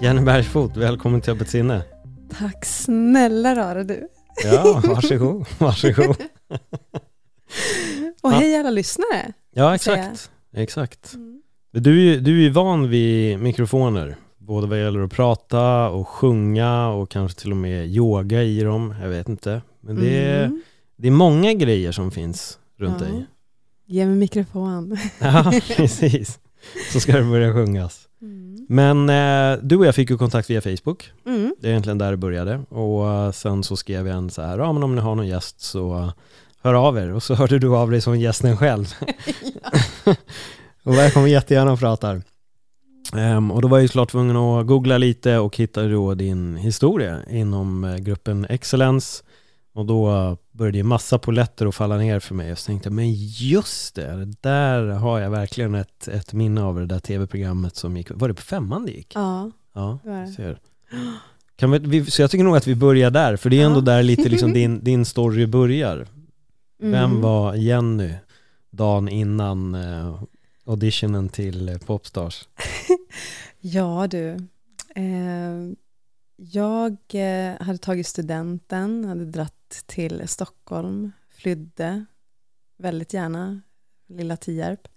Jenny Bergsfot, välkommen till Öppet sinne. Tack snälla rara du. Ja, varsågod, varsågod. Och hej alla lyssnare. Ja, exakt. Exakt. Du, är ju- du är ju van vid mikrofoner, både vad gäller att prata och sjunga och kanske till och med yoga i dem, jag vet inte. Men det är, Mm. det är många grejer som finns runt Ja. dig. Ge mig mikrofon. Ja, precis. Så ska det börja sjungas. Mm. Men eh, du och jag fick ju kontakt via Facebook. Mm. Det är egentligen där det började. Och eh, sen så skrev jag en så här, ja men om ni har någon gäst så hör av er. Och så hörde du av dig som gästen själv. och jag kommer jättegärna och pratar. Ehm, och då var jag ju såklart tvungen att googla lite och hitta då din historia inom eh, gruppen Excellence. Och då började ju massa poletter att falla ner för mig. Och så tänkte jag, men just det, där har jag verkligen ett, ett minne av det där tv-programmet som gick, var det på femman det gick? Ja, Ja, det ser. Kan vi, så jag tycker nog att vi börjar där, för det är ändå Ja. där lite liksom din, din story börjar. Vem Mm. var Jenny dagen innan eh, auditionen till eh, Popstars? Ja du. Eh, jag eh, hade tagit studenten, hade dratt till Stockholm, flydde väldigt gärna, lilla Tierp.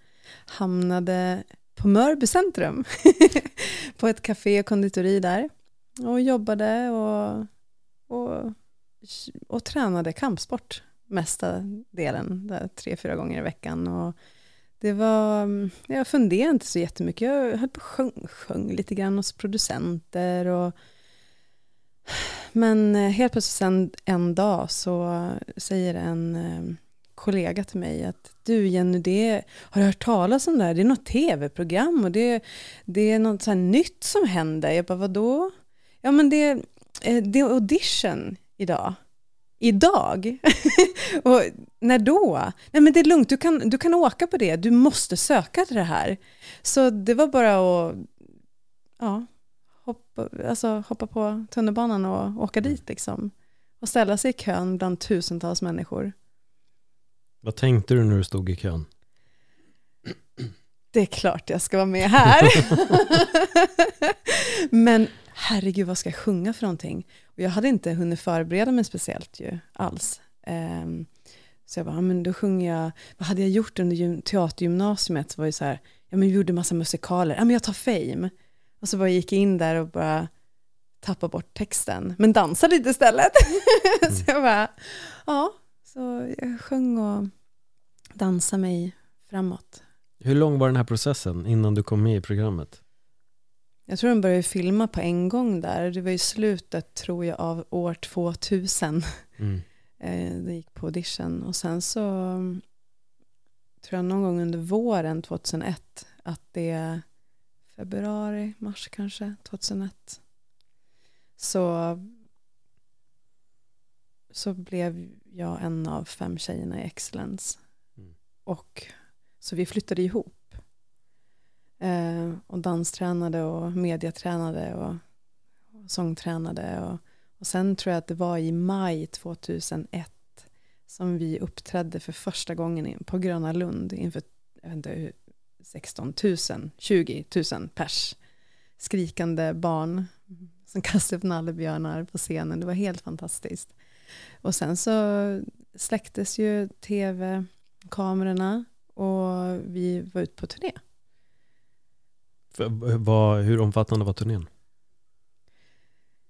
Hamnade på Mörby centrum, på ett café och konditori där. Och jobbade och, och, och tränade kampsport mesta delen, där, tre, fyra gånger i veckan. Och det var, jag funderade inte så jättemycket, jag höll på och sjöng, sjöng lite grann hos producenter och men eh, helt plötsligt en, en dag så säger en eh, kollega till mig att du Jenny, det har du hört talas om det här? Det är något tv-program och det, det är något så här nytt som händer. Jag bara, vadå? Ja men det, eh, det är audition idag. Idag? och när då? Nej men det är lugnt, du kan, du kan åka på det. Du måste söka till det här. Så det var bara att ja, hoppa, alltså, hoppa på tunnelbanan och åka dit liksom. Och ställa sig i kön bland tusentals människor. Vad tänkte du när du stod i kön? Det är klart jag ska vara med här. Men herregud, vad ska jag sjunga för någonting? Och jag hade inte hunnit förbereda mig speciellt ju, alls. Ehm, så jag bara, men då sjunger jag, vad hade jag gjort under gym- teatergymnasiet? Så var det så här, ja men vi gjorde massa musikaler, ja men jag tar Fame. Och så bara gick jag in där och bara tappade bort texten, men dansade lite istället. så jag bara, ja, så jag sjöng och dansade mig framåt. Hur lång var den här processen innan du kom med i programmet? Jag tror de började filma på en gång där. Det var i slutet, tror jag, av år 2000. Mm. Eh, det gick på audition. Och sen så mm, tror jag någon gång under våren 2001 att det februari, mars kanske, 2001. Så, så blev jag en av fem tjejerna i Excellence. Mm. Och så vi flyttade ihop. Eh, och danstränade och mediatränade och, och sångtränade. Och, och sen tror jag att det var i maj 2001 som vi uppträdde för första gången på Gröna Lund inför jag vet inte, 16 000, 20 000 pers. Skrikande barn som kastade upp nallebjörnar på scenen. Det var helt fantastiskt. Och sen så släcktes ju tv-kamerorna och vi var ute på turné. För, vad, hur omfattande var turnén?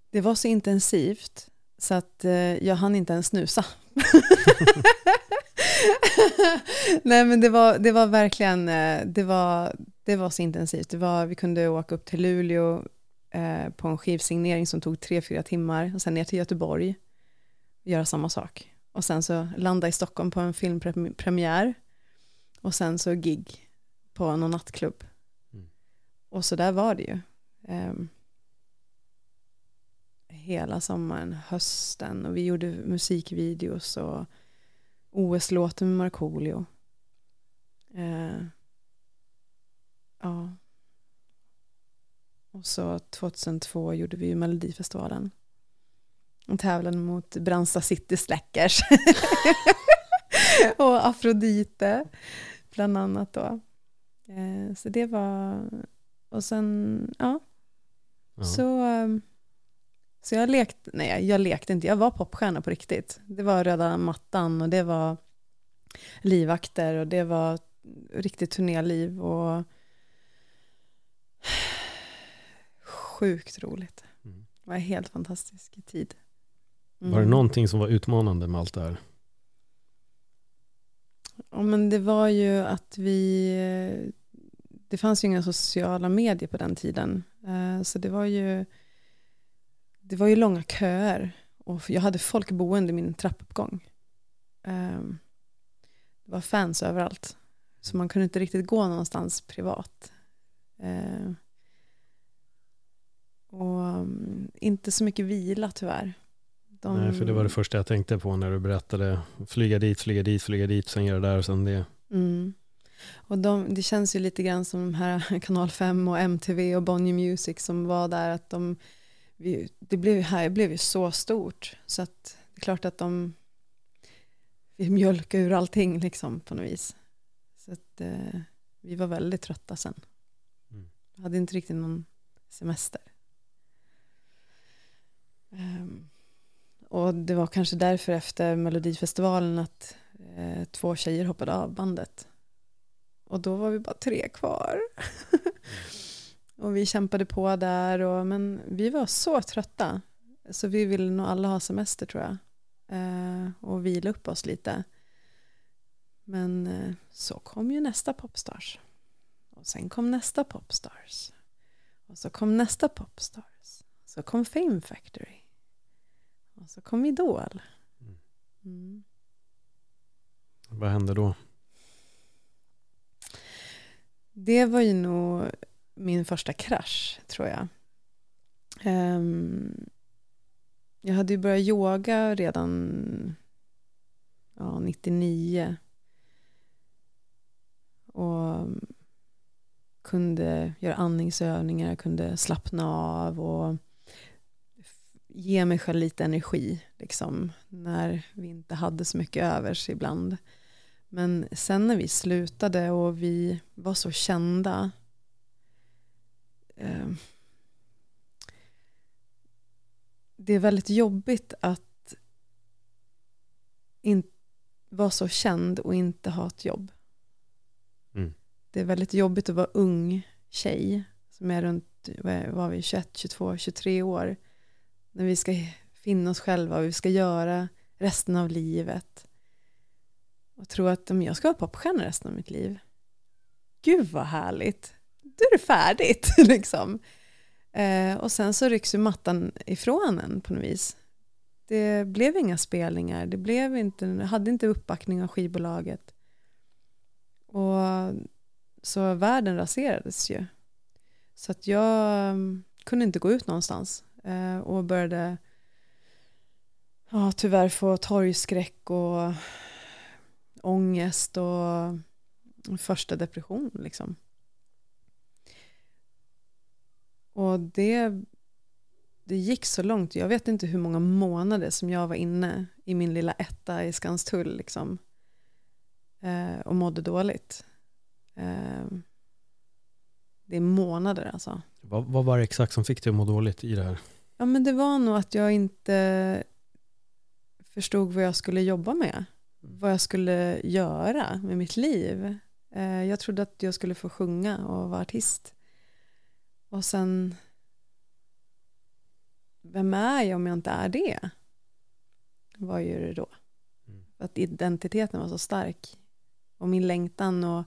Det var så intensivt så att eh, jag hann inte ens snusa. Nej men det var, det var verkligen, eh, det var, det var så intensivt. Det var, vi kunde åka upp till Luleå eh, på en skivsignering som tog tre, fyra timmar och sen ner till Göteborg och göra samma sak. Och sen så landa i Stockholm på en filmpremiär och sen så gig på någon nattklubb. Mm. Och så där var det ju. Eh, hela sommaren, hösten och vi gjorde musikvideos och OS-låten med Markoolio. Eh, ja. Och så 2002 gjorde vi ju Melodifestivalen. Och tävlade mot Brandsta City Slackers. och Afrodite, bland annat då. Eh, så det var, och sen, ja. Ja. Så, um, så jag lekte, nej jag lekte inte, jag var popstjärna på riktigt. Det var röda mattan och det var livvakter och det var riktigt turnéliv och sjukt roligt. Mm. Det var en helt fantastisk tid. Var det Mm. någonting som var utmanande med allt det här? Ja, men det var ju att vi... Det fanns ju inga sociala medier på den tiden. Eh, Så det var ju... Det var ju långa köer. Och jag hade folk boende i min trappuppgång. Eh, Det var fans överallt. Så man kunde inte riktigt gå någonstans privat. Eh, Och mm, inte så mycket vila tyvärr. De- Nej, för det var det första jag tänkte på när du berättade. Flyga dit, flyga dit, flyga dit, sen göra det där och sen det. Mm. Och de, det känns ju lite grann som de här Kanal 5 och MTV och Bonnier Music som var där att de, vi, det blev, här blev ju så stort så att det är klart att de vi mjölkade ur allting liksom på något vis. Så att eh, vi var väldigt trötta sen. Mm. Hade inte riktigt någon semester. Ehm, och det var kanske därför efter Melodifestivalen att eh, två tjejer hoppade av bandet. Och då var vi bara tre kvar. och vi kämpade på där, och, men vi var så trötta. Så vi ville nog alla ha semester tror jag. Eh, och vila upp oss lite. Men eh, så kom ju nästa Popstars. Och sen kom nästa Popstars. Och så kom nästa Popstars. Så kom Fame Factory. Och så kom Idol. Mm. Vad hände då? Det var ju nog min första krasch, tror jag. Um, jag hade ju börjat yoga redan ja, 99. Och kunde göra andningsövningar, kunde slappna av och ge mig själv lite energi, liksom, när vi inte hade så mycket övers ibland. Men sen när vi slutade och vi var så kända eh, det är väldigt jobbigt att in, vara så känd och inte ha ett jobb. Mm. Det är väldigt jobbigt att vara ung tjej som är runt var vi, 21, 22, 23 år när vi ska finna oss själva och vi ska göra resten av livet och tro att om jag ska vara popstjärna resten av mitt liv gud vad härligt då är det färdigt liksom. Eh, och sen så rycks ju mattan ifrån en på något vis. Det blev inga spelningar. Det blev inte, hade inte uppbackning av skivbolaget. Och så världen raserades ju. Så att jag mm, kunde inte gå ut någonstans eh, och började ja, tyvärr få torgskräck och ångest och första depression liksom. Och det, det gick så långt, jag vet inte hur många månader som jag var inne i min lilla etta i Skanstull liksom. Eh, och mådde dåligt. Eh, det är månader alltså. Vad, vad var det exakt som fick dig att må dåligt i det här? Ja men det var nog att jag inte förstod vad jag skulle jobba med. Vad jag skulle göra med mitt liv. Eh, jag trodde att jag skulle få sjunga och vara artist. Och sen, vem är jag om jag inte är det? Vad gör det då? Mm. Att identiteten var så stark. Och min längtan och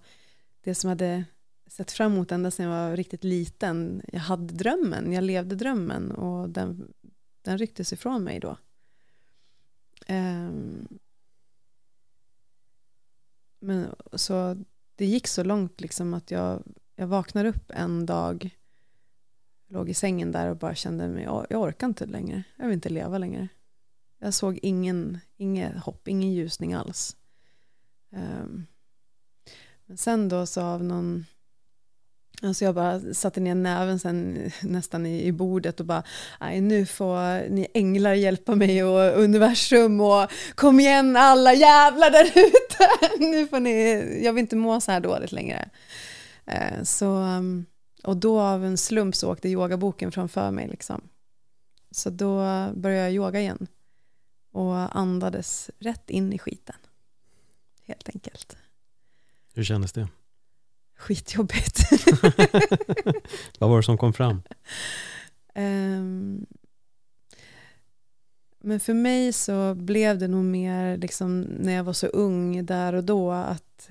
det som hade sett fram emot ända sedan jag var riktigt liten. Jag hade drömmen, jag levde drömmen och den, den rycktes ifrån mig då. Um, men så det gick så långt liksom att jag, jag vaknade upp en dag, låg i sängen där och bara kände mig, jag, orkar inte längre, jag vill inte leva längre. Jag såg ingen, inget hopp, ingen ljusning alls. Um, men sen då så av någon Alltså jag bara satte ner näven sen nästan i, i bordet och bara, nej nu får ni änglar hjälpa mig och universum och kom igen alla jävlar där ute, nu får ni, jag vill inte må så här dåligt längre. Uh, så, um, och då av en slump så åkte yogaboken framför mig liksom. Så då började jag yoga igen och andades rätt in i skiten. Helt enkelt. Hur kändes det? Skitjobbigt. Vad var det som kom fram? Um, men för mig så blev det nog mer liksom när jag var så ung där och då att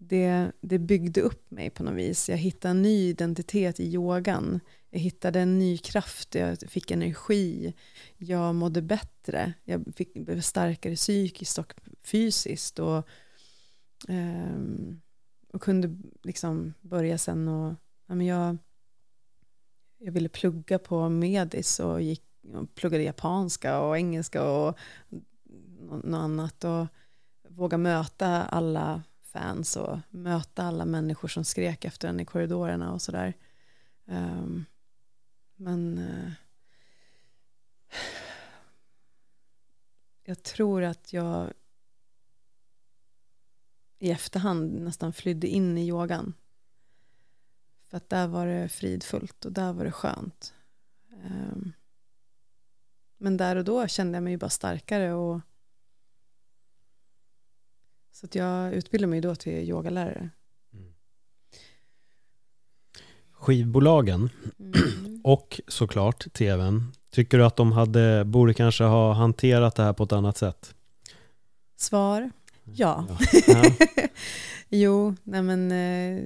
det, det byggde upp mig på något vis. Jag hittade en ny identitet i yogan. Jag hittade en ny kraft, jag fick energi, jag mådde bättre, jag fick, blev starkare psykiskt och fysiskt. Och, um, och kunde liksom börja sen och, ja, men jag, jag ville plugga på Medis och gick och pluggade japanska och engelska och något annat och våga möta alla fans och möta alla människor som skrek efter en i korridorerna och sådär. Um, men uh, jag tror att jag i efterhand nästan flydde in i yogan. För att där var det fridfullt och där var det skönt. Um, men där och då kände jag mig bara starkare och så att jag utbildade mig då till yogalärare. Mm. Skivbolagen mm. och såklart tvn, tycker du att de hade, borde kanske ha hanterat det här på ett annat sätt? Svar, Ja. ja. jo, nej men eh,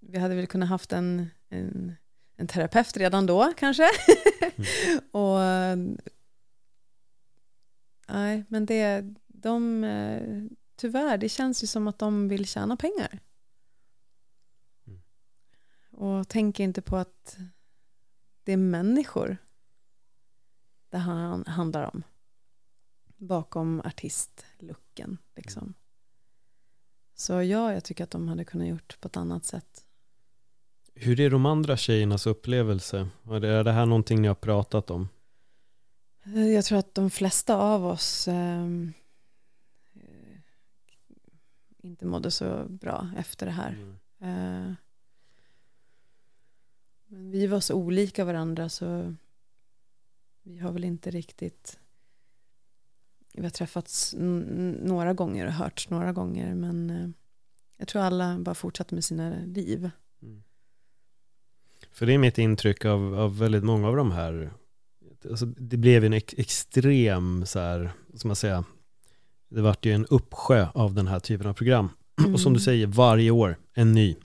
vi hade väl kunnat haft en, en, en terapeut redan då kanske. mm. Och nej, men det, de, eh, tyvärr, det känns ju som att de vill tjäna pengar. Mm. Och tänker inte på att det är människor det handlar om bakom artistlooken. Liksom. Så ja, jag tycker att de hade kunnat gjort på ett annat sätt. Hur är de andra tjejernas upplevelse? Är det här någonting ni har pratat om? Jag tror att de flesta av oss eh, inte mådde så bra efter det här. Mm. Eh, men vi var så olika varandra så vi har väl inte riktigt vi har träffats några gånger och hörts några gånger men eh, jag tror alla bara fortsatte med sina liv. Mm. För det är mitt intryck av, av väldigt många av de här alltså det blev en ex extrem så här, som man säga det vart ju en uppsjö av den här typen av program. Mm. Och som du säger, varje år en ny.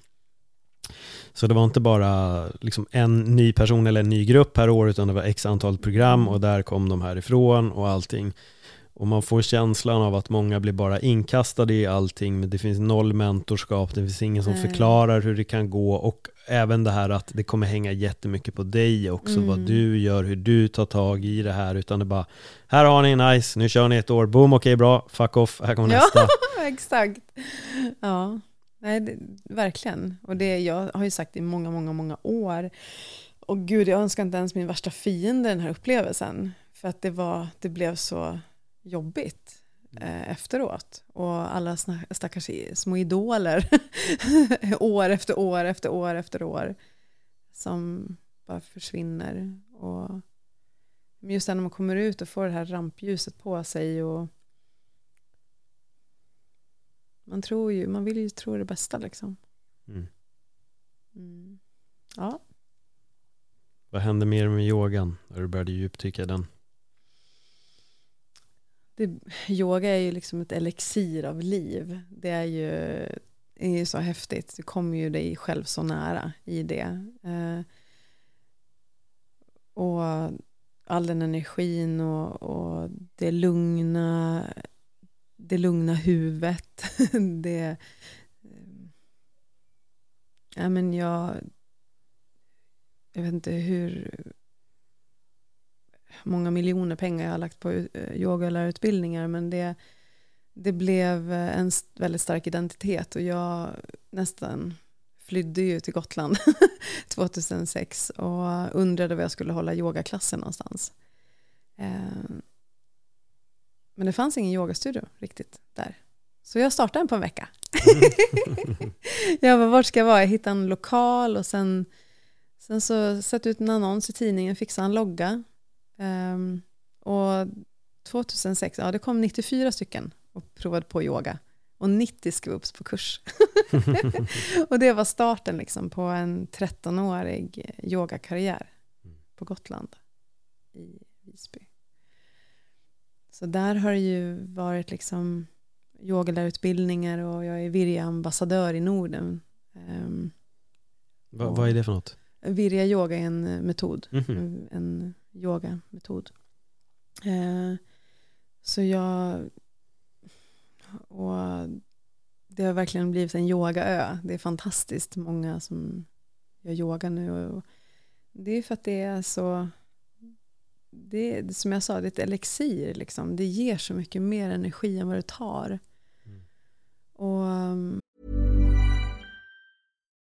Så det var inte bara liksom en ny person eller en ny grupp per år, utan det var x antal program mm. och där kom de härifrån och allting. Och man får känslan av att många blir bara inkastade i allting, men det finns noll mentorskap, det finns ingen som Nej. förklarar hur det kan gå och även det här att det kommer hänga jättemycket på dig också, mm. vad du gör, hur du tar tag i det här, utan det bara, här har ni nice, nu kör ni ett år, boom, okej, okay, bra, fuck off, här kommer nästa. Ja, exakt. Ja, Nej, det, verkligen. Och det jag har ju sagt i många, många, många år, och gud, jag önskar inte ens min värsta fiende den här upplevelsen, för att det var, det blev så jobbigt eh, efteråt. Och alla stackars små idoler år efter år efter år efter år som bara försvinner. Och just när man kommer ut och får det här rampljuset på sig och man tror ju, man vill ju tro det bästa liksom. Mm. Mm. Ja. Vad hände mer med yogan när du började djupdyka den? Det, yoga är ju liksom ett elixir av liv. Det är ju är ju så häftigt. Du kommer ju dig själv så nära i det. Eh, och all den energin och, och det lugna, det lugna huvudet. det, eh, ja men jag, jag vet inte hur många miljoner pengar jag har lagt på eh, yogalärarutbildningar men det, det blev eh, en väldigt stark identitet och jag nästan flydde ju till Gotland 2006 och undrade var jag skulle hålla yogaklassen någonstans. Ehm, men det fanns ingen yogastudio riktigt där. Så jag startade en på en vecka. jag bara, vart ska jag vara? Jag hittade en lokal och sen, sen så satte ut en annons i tidningen, fixade en logga. Um, och 2006, ja det kom 94 stycken och provade på yoga. Och 90 skrev upp på kurs. och det var starten liksom på en 13-årig yogakarriär på Gotland i Visby. Så där har det ju varit liksom yogalärarutbildningar och jag är Virja-ambassadör i Norden. Um, Va, vad är det för något? Virja yoga är en metod, mm -hmm. en yogametod. Uh, så jag och det har verkligen blivit en yogaö. Det är fantastiskt många som gör yoga nu. Och det är för att det är så, det är, som jag sa, det är ett elixir. Liksom. Det ger så mycket mer energi än vad det tar. Mm. Och, um...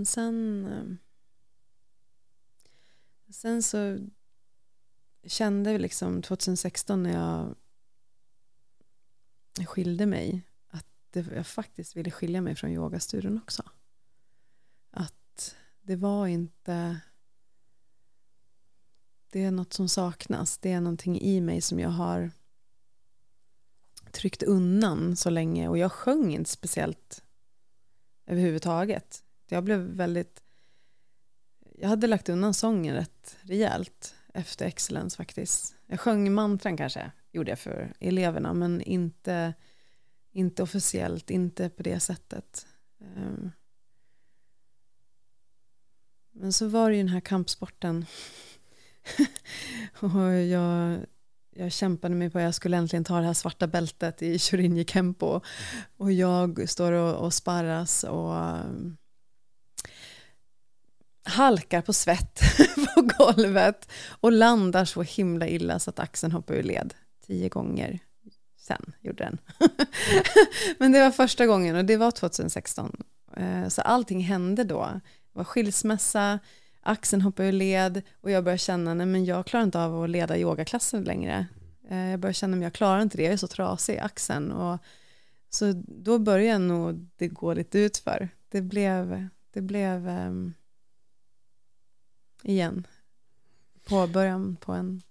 men sen... Eh, sen så kände vi liksom 2016 när jag skilde mig att jag faktiskt ville skilja mig från yogastudion också. Att det var inte... Det är något som saknas. Det är någonting i mig som jag har tryckt undan så länge och jag sjöng inte speciellt överhuvudtaget. Jag blev väldigt... Jag hade lagt undan sången rätt rejält efter Excellence faktiskt. Jag sjöng mantran kanske, gjorde jag för eleverna, men inte, inte officiellt, inte på det sättet. Ehm. Men så var det ju den här kampsporten. och jag, jag kämpade mig på att jag skulle äntligen ta det här svarta bältet i Shorinji Kempo. Och jag står och, och sparras och um, halkar på svett på golvet och landar så himla illa så att axeln hoppar ur led tio gånger. Sen gjorde den. Men det var första gången och det var 2016. Eh, så allting hände då. Det var skilsmässa, axeln hoppade ur led och jag började känna, nej men jag klarar inte av att leda yogaklasser längre. Eh, jag började känna, men jag klarar inte det, jag är så trasig i axeln. Och, så då började nog det gå lite utför. Det blev, det blev um, igen, på början på en...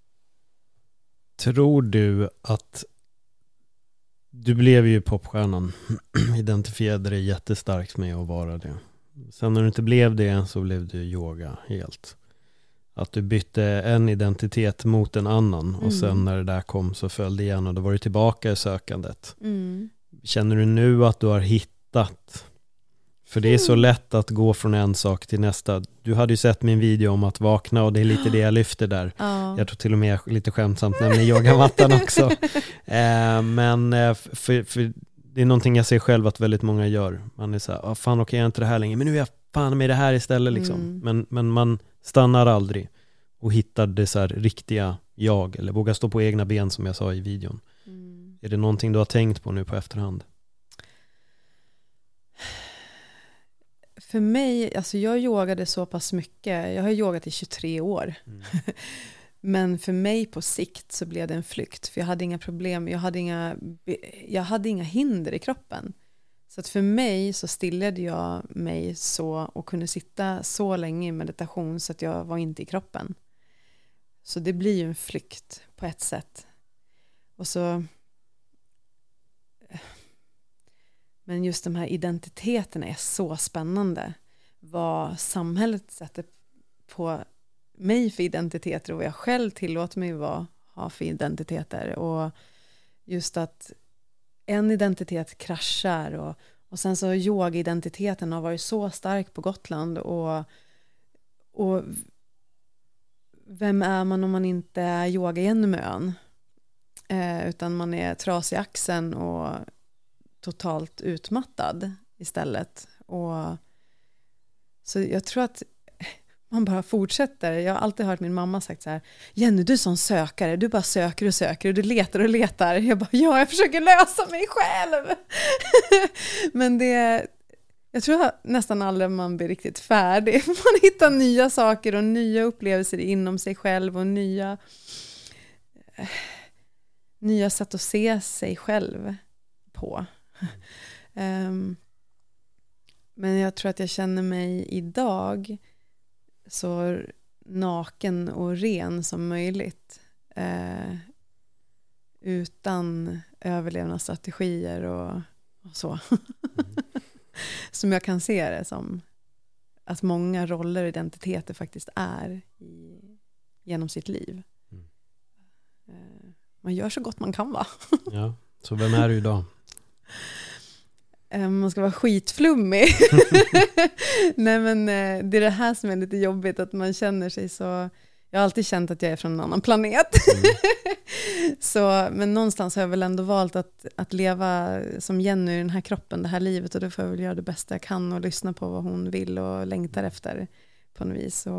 Tror du att du blev ju popstjärnan, identifierade dig jättestarkt med att vara det. Sen när du inte blev det så blev du yoga helt. Att du bytte en identitet mot en annan mm. och sen när det där kom så föll det igen och då var du tillbaka i sökandet. Mm. Känner du nu att du har hittat För det är så lätt att gå från en sak till nästa. Du hade ju sett min video om att vakna och det är lite det jag lyfter där. Ja. Jag tror till och med lite skämtsamt nämner yogamattan också. Eh, men eh, för, för det är någonting jag ser själv att väldigt många gör. Man är så här, ah, fan okej jag är inte det här längre, men nu är jag fan med det här istället liksom. Mm. Men, men man stannar aldrig och hittar det så riktiga jag, eller vågar stå på egna ben som jag sa i videon. Mm. Är det någonting du har tänkt på nu på efterhand? För mig, alltså jag yogade så pass mycket, jag har yogat i 23 år. Mm. Men för mig på sikt så blev det en flykt, för jag hade inga problem, jag hade inga, jag hade inga hinder i kroppen. Så att för mig så stillade jag mig så och kunde sitta så länge i meditation så att jag var inte i kroppen. Så det blir ju en flykt på ett sätt. Och så... Men just de här identiteterna är så spännande. Vad samhället sätter på mig för identiteter och vad jag själv tillåter mig vara, ha för identiteter. Och just att en identitet kraschar och, och sen så yoga-identiteten har varit så stark på Gotland och, och vem är man om man inte är yoga genom ön? Eh, utan man är trasig i axeln och totalt utmattad istället. Och, så jag tror att man bara fortsätter. Jag har alltid hört min mamma sagt så här, Jenny du är sån sökare, du bara söker och söker och du letar och letar. Jag bara, ja jag försöker lösa mig själv. Men det, jag tror nästan aldrig man blir riktigt färdig. Man hittar nya saker och nya upplevelser inom sig själv och nya, eh, nya sätt att se sig själv på. Um, men jag tror att jag känner mig idag så naken och ren som möjligt. Eh, utan överlevnadsstrategier och, och så. Mm. som jag kan se det som. Att många roller och identiteter faktiskt är i, genom sitt liv. Mm. Eh, man gör så gott man kan va? ja, så vem är du idag? Eh, man ska vara skitflummig. Nej men eh, det är det här som är lite jobbigt, att man känner sig så... Jag har alltid känt att jag är från en annan planet. Mm. så, men någonstans har jag väl ändå valt att, att leva som Jenny i den här kroppen, det här livet, och då får jag väl göra det bästa jag kan och lyssna på vad hon vill och längtar efter på något vis. Och,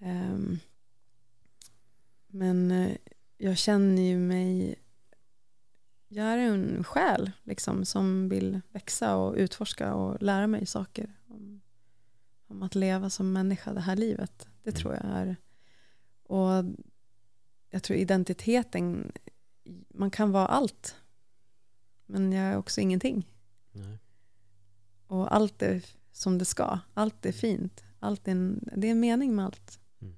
um, men eh, jag känner ju mig jag är en själ liksom, som vill växa och utforska och lära mig saker om, om att leva som människa det här livet. Det mm. tror jag är. Och jag tror identiteten, man kan vara allt. Men jag är också ingenting. Nej. Och allt är som det ska. Allt är fint. Allt är en, det är en mening med allt. Mm.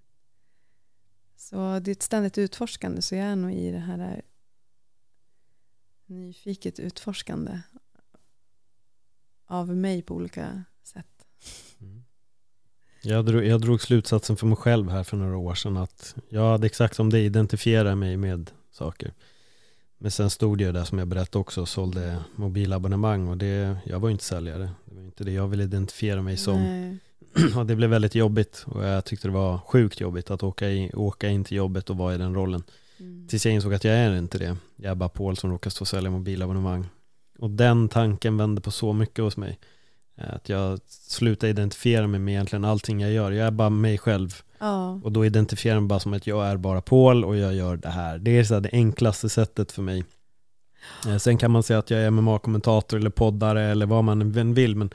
Så det är ett ständigt utforskande. Så jag är nog i det här nyfiket utforskande av mig på olika sätt. Mm. Jag, drog, jag drog slutsatsen för mig själv här för några år sedan att jag hade exakt som det identifierar mig med saker. Men sen stod jag där som jag berättade också och sålde mobilabonnemang och det, jag var ju inte säljare. Det var inte det jag ville identifiera mig som. Nej. Och det blev väldigt jobbigt och jag tyckte det var sjukt jobbigt att åka in, åka in till jobbet och vara i den rollen. Mm. Tills jag insåg att jag är inte det. Jag är bara Paul som råkar stå och sälja mobilabonnemang. Och den tanken vände på så mycket hos mig. Eh, att jag slutade identifiera mig med egentligen allting jag gör. Jag är bara mig själv. Ja. Och då identifierar jag mig bara som att jag är bara Paul och jag gör det här. Det är så det enklaste sättet för mig. Eh, sen kan man säga att jag är MMA-kommentator eller poddare eller vad man än vill. Men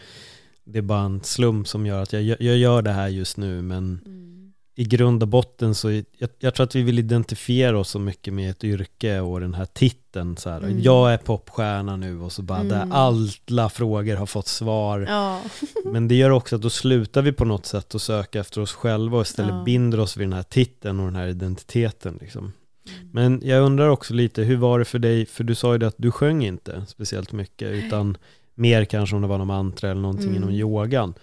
det är bara en slump som gör att jag, jag gör det här just nu. Men mm i grund och botten så, jag, jag, tror att vi vill identifiera oss så mycket med ett yrke och den här titeln så här. Mm. Jag är popstjärna nu och så bara mm. där alla frågor har fått svar. Ja. Men det gör också att då slutar vi på något sätt att söka efter oss själva och istället ja. binder oss vid den här titeln och den här identiteten liksom. Mm. Men jag undrar också lite, hur var det för dig? För du sa ju det att du sjöng inte speciellt mycket, utan mer kanske om det var någon mantra eller någonting mm. inom yogan.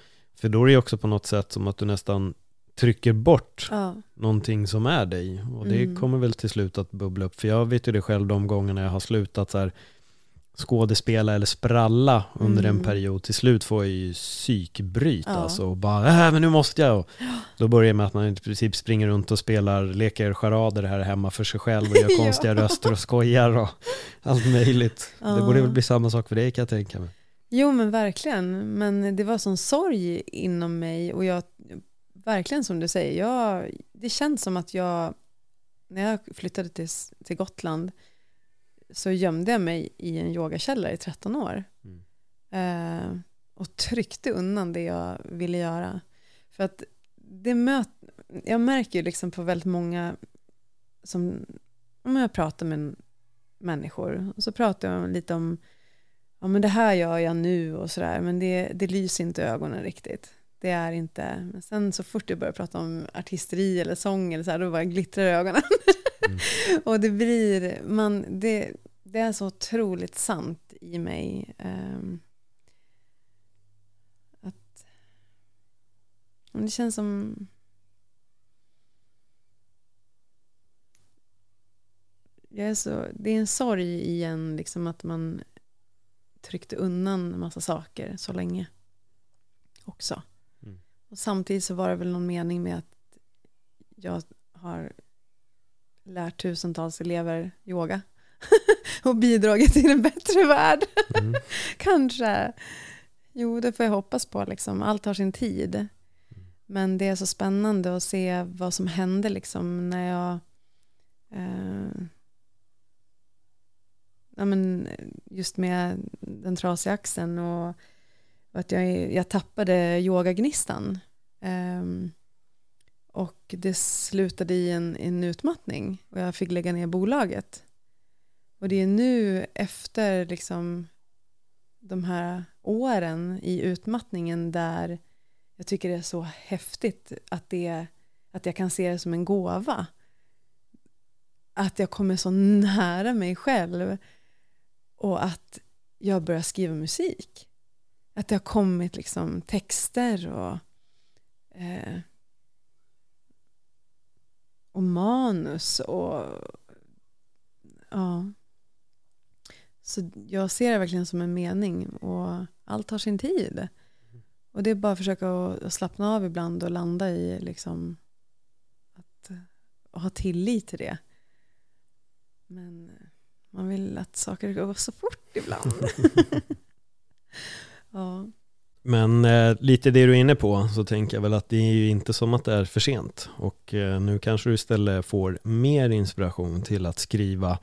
För då är det också på något sätt som att du nästan trycker bort ja. någonting som är dig. Och det mm. kommer väl till slut att bubbla upp. För jag vet ju det själv de gångerna jag har slutat så här, skådespela eller spralla under en Mm. period. Till slut får jag ju psykbryt Ja. alltså och bara äh, men nu måste jag. Och då börjar det med att man i princip springer runt och spelar, leker charader här hemma för sig själv och gör Ja. konstiga röster och skojar och allt möjligt. Det Ja. borde väl bli samma sak för dig kan jag tänka mig. Jo men verkligen, men det var sån sorg inom mig och jag, verkligen som du säger, jag, det känns som att jag, när jag flyttade till, till Gotland så gömde jag mig i en yogakällare i 13 år. Mm. Eh, och tryckte undan det jag ville göra. För att det möt, jag märker ju liksom på väldigt många som, om jag pratar med människor, och så pratar jag lite om ja men det här gör jag nu och sådär, men det, det lyser inte i ögonen riktigt. Det är inte, men sen så fort jag börjar prata om artisteri eller sång eller så här, då bara glittrar ögonen. Mm. och det blir, man, det, det är så otroligt sant i mig. ehm, att det känns som jag är så, det är en sorg i en, liksom att man tryckte undan en massa saker så länge också. Och samtidigt så var det väl någon mening med att jag har lärt tusentals elever yoga och bidragit till en bättre värld. Mm. Kanske. Jo, det får jag hoppas på. Liksom. Allt har sin tid. Men det är så spännande att se vad som hände liksom, när jag eh, ja, men just med den trasiga axeln och att jag, jag tappade yogagnistan. Um, och det slutade i en, en utmattning och jag fick lägga ner bolaget. Och det är nu efter liksom de här åren i utmattningen där jag tycker det är så häftigt att, det, att jag kan se det som en gåva. Att jag kommer så nära mig själv och att jag börjar skriva musik. Att det har kommit liksom texter och, eh, och manus och ja. Så jag ser det verkligen som en mening och allt har sin tid. Och det är bara att försöka att slappna av ibland och landa i liksom att och ha tillit till det. Men man vill att saker går så fort ibland. ja. Men eh, lite det du är inne på så tänker jag väl att det är ju inte som att det är för sent och eh, nu kanske du istället får mer inspiration till att skriva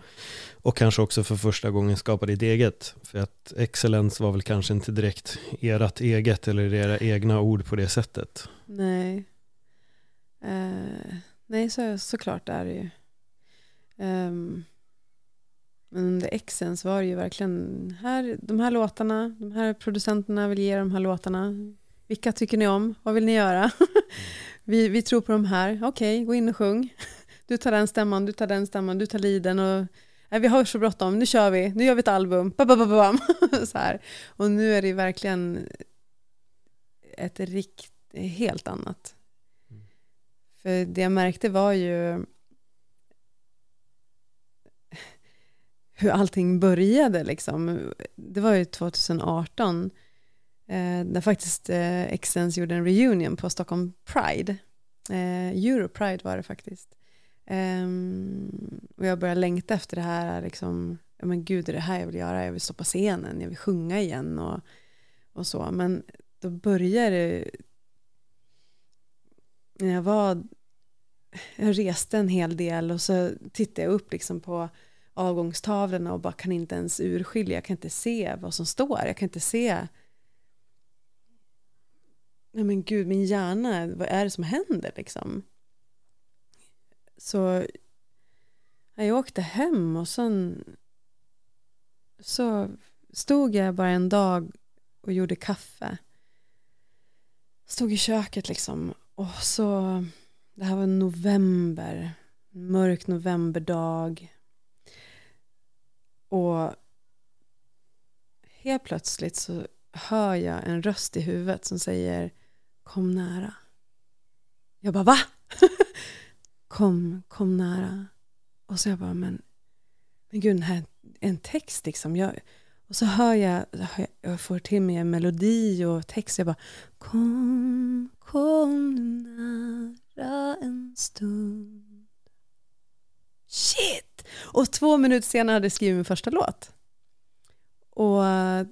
och kanske också för första gången skapa ditt eget. För att excellence var väl kanske inte direkt ert eget eller era egna ord på det sättet. Nej. Eh, nej, så, såklart är det ju. Ehm, men under Exen så var det ju verkligen här, de här låtarna, de här producenterna vill ge de här låtarna. Vilka tycker ni om? Vad vill ni göra? vi, vi tror på de här. Okej, gå in och sjung. Du tar den stämman, du tar den stämman, du tar liden och nej, vi har så bråttom, nu kör vi, nu gör vi ett album. Ba, ba, ba, ba, så här. Och nu är det verkligen ett rikt, helt annat. För det jag märkte var ju hur allting började liksom. Det var ju 2018 eh, där faktiskt eh, Exens gjorde en reunion på Stockholm Pride. Eh, Euro Pride var det faktiskt. Eh, och jag började längta efter det här, liksom, ja men gud det är det här jag vill göra, jag vill stå på scenen, jag vill sjunga igen och, och så. Men då började det, när jag var, jag reste en hel del och så tittade jag upp liksom på avgångstavlorna och bara kan inte ens urskilja, jag kan inte se vad som står, jag kan inte se Nej men gud, min hjärna, vad är det som händer liksom? Så jag åkte hem och sen så stod jag bara en dag och gjorde kaffe. Stod i köket liksom och så, det här var november, mörk novemberdag. Och helt plötsligt så hör jag en röst i huvudet som säger kom nära. Jag bara va? kom, kom nära. Och så jag bara men, men gud den här en text liksom. Jag, Och så hör jag, hör jag, jag får till mig en melodi och text. Jag bara Kom, kom nära en stund. Shit! Och två minuter senare hade jag skrivit min första låt. Och eh,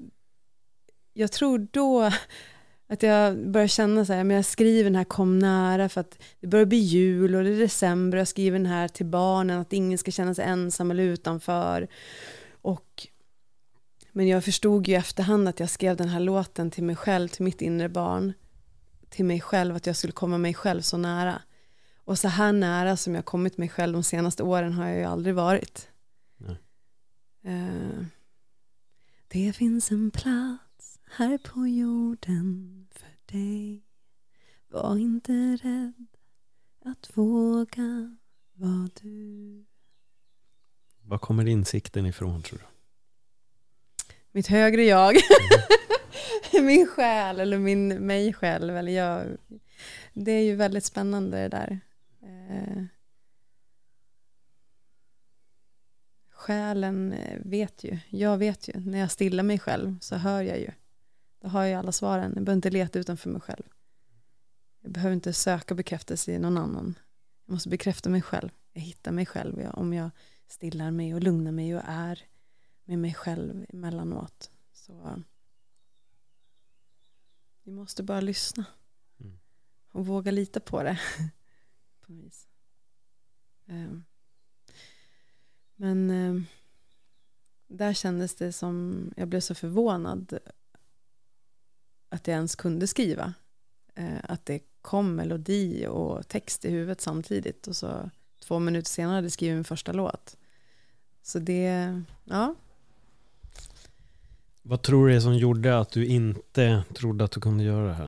jag tror då att jag börjar känna så här, men jag skriver den här kom nära för att det börjar bli jul och det är december, jag skriver den här till barnen, att ingen ska känna sig ensam eller utanför. Och, men jag förstod ju i efterhand att jag skrev den här låten till mig själv, till mitt inre barn, till mig själv, att jag skulle komma mig själv så nära. Och så här nära som jag kommit mig själv de senaste åren har jag ju aldrig varit. Eh, det finns en plats här på jorden för dig. Var inte rädd att våga vara du. Var kommer insikten ifrån tror du? Mitt högre jag. min själ eller min mig själv. Eller jag. Det är ju väldigt spännande det där. Eh, själen eh, vet ju, jag vet ju, när jag stillar mig själv så hör jag ju. Då har jag alla svaren, jag behöver inte leta utanför mig själv. Jag behöver inte söka bekräftelse i någon annan. Jag måste bekräfta mig själv. Jag hittar mig själv jag, om jag stillar mig och lugnar mig och är med mig själv emellanåt. Så vi måste bara lyssna. Mm. Och våga lita på det. på något vis. Ehm. Men ehm, där kändes det som, jag blev så förvånad att jag ens kunde skriva. Ehm, att det kom melodi och text i huvudet samtidigt och så två minuter senare hade jag skrivit min första låt. Så det, ja. Vad tror du det är som gjorde att du inte trodde att du kunde göra det här?